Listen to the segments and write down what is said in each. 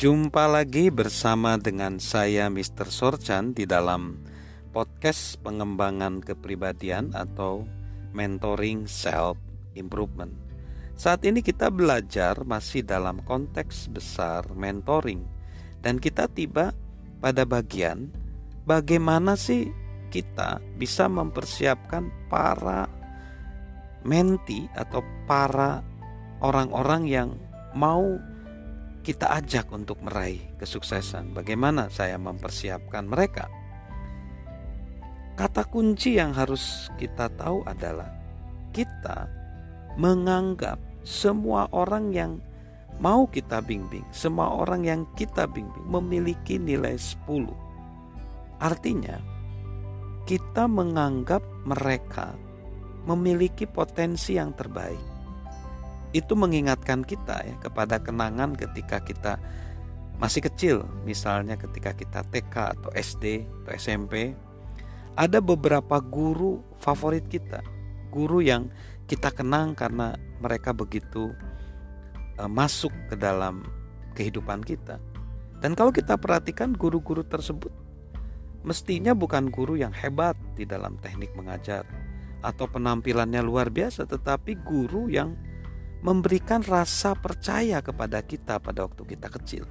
Jumpa lagi bersama dengan saya Mr. Sorchan di dalam podcast pengembangan kepribadian atau mentoring self improvement. Saat ini kita belajar masih dalam konteks besar mentoring dan kita tiba pada bagian bagaimana sih kita bisa mempersiapkan para menti atau para orang-orang yang mau kita ajak untuk meraih kesuksesan. Bagaimana saya mempersiapkan mereka? Kata kunci yang harus kita tahu adalah kita menganggap semua orang yang mau kita bimbing, semua orang yang kita bimbing memiliki nilai 10. Artinya, kita menganggap mereka memiliki potensi yang terbaik itu mengingatkan kita ya kepada kenangan ketika kita masih kecil, misalnya ketika kita TK atau SD atau SMP, ada beberapa guru favorit kita, guru yang kita kenang karena mereka begitu uh, masuk ke dalam kehidupan kita. Dan kalau kita perhatikan guru-guru tersebut mestinya bukan guru yang hebat di dalam teknik mengajar atau penampilannya luar biasa, tetapi guru yang memberikan rasa percaya kepada kita pada waktu kita kecil.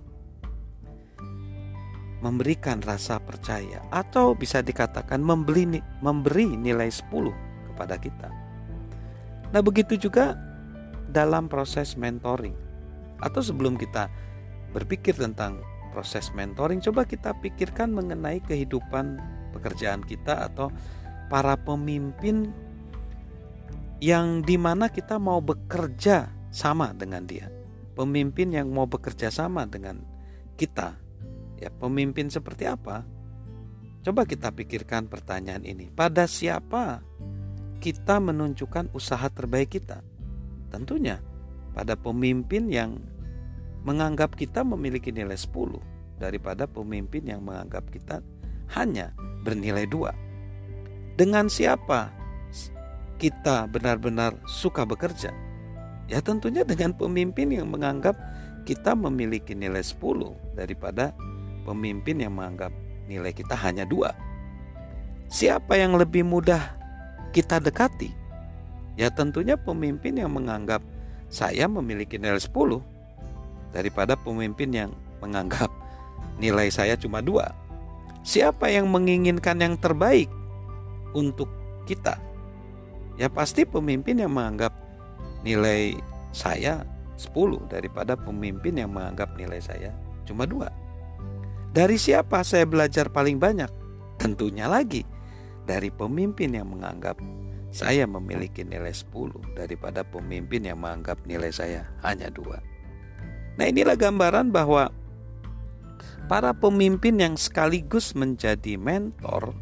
Memberikan rasa percaya atau bisa dikatakan membeli memberi nilai 10 kepada kita. Nah, begitu juga dalam proses mentoring. Atau sebelum kita berpikir tentang proses mentoring, coba kita pikirkan mengenai kehidupan pekerjaan kita atau para pemimpin yang di mana kita mau bekerja sama dengan dia. Pemimpin yang mau bekerja sama dengan kita. Ya, pemimpin seperti apa? Coba kita pikirkan pertanyaan ini. Pada siapa kita menunjukkan usaha terbaik kita? Tentunya pada pemimpin yang menganggap kita memiliki nilai 10 daripada pemimpin yang menganggap kita hanya bernilai dua. Dengan siapa kita benar-benar suka bekerja? Ya tentunya dengan pemimpin yang menganggap kita memiliki nilai 10 daripada pemimpin yang menganggap nilai kita hanya dua. Siapa yang lebih mudah kita dekati? Ya tentunya pemimpin yang menganggap saya memiliki nilai 10 daripada pemimpin yang menganggap nilai saya cuma dua. Siapa yang menginginkan yang terbaik untuk kita? Ya pasti pemimpin yang menganggap nilai saya 10 daripada pemimpin yang menganggap nilai saya cuma dua. Dari siapa saya belajar paling banyak? Tentunya lagi dari pemimpin yang menganggap saya memiliki nilai 10 daripada pemimpin yang menganggap nilai saya hanya dua. Nah inilah gambaran bahwa para pemimpin yang sekaligus menjadi mentor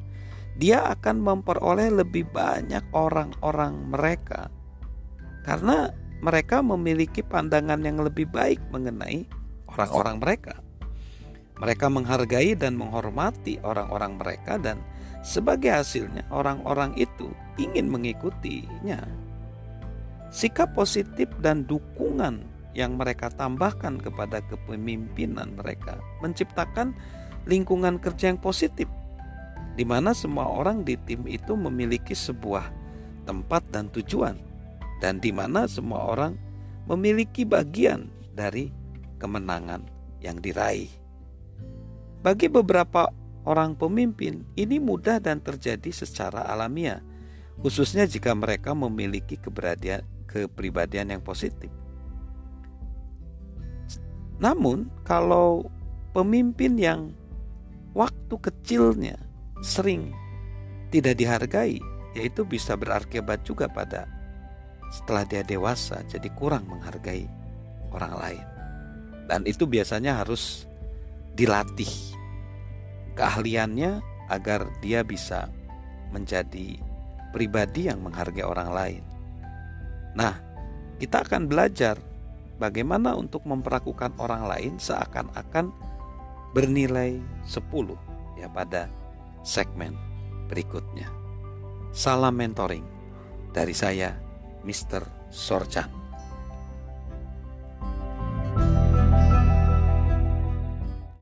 dia akan memperoleh lebih banyak orang-orang mereka karena mereka memiliki pandangan yang lebih baik mengenai orang-orang mereka. Mereka menghargai dan menghormati orang-orang mereka dan sebagai hasilnya orang-orang itu ingin mengikutinya. Sikap positif dan dukungan yang mereka tambahkan kepada kepemimpinan mereka menciptakan lingkungan kerja yang positif di mana semua orang di tim itu memiliki sebuah tempat dan tujuan, dan di mana semua orang memiliki bagian dari kemenangan yang diraih. Bagi beberapa orang pemimpin, ini mudah dan terjadi secara alamiah, khususnya jika mereka memiliki keberadian, kepribadian yang positif. Namun, kalau pemimpin yang waktu kecilnya sering tidak dihargai, yaitu bisa berakibat juga pada setelah dia dewasa jadi kurang menghargai orang lain. Dan itu biasanya harus dilatih keahliannya agar dia bisa menjadi pribadi yang menghargai orang lain. Nah, kita akan belajar bagaimana untuk memperlakukan orang lain seakan-akan bernilai 10 ya pada segmen berikutnya. Salam mentoring dari saya, Mr. Sorchan.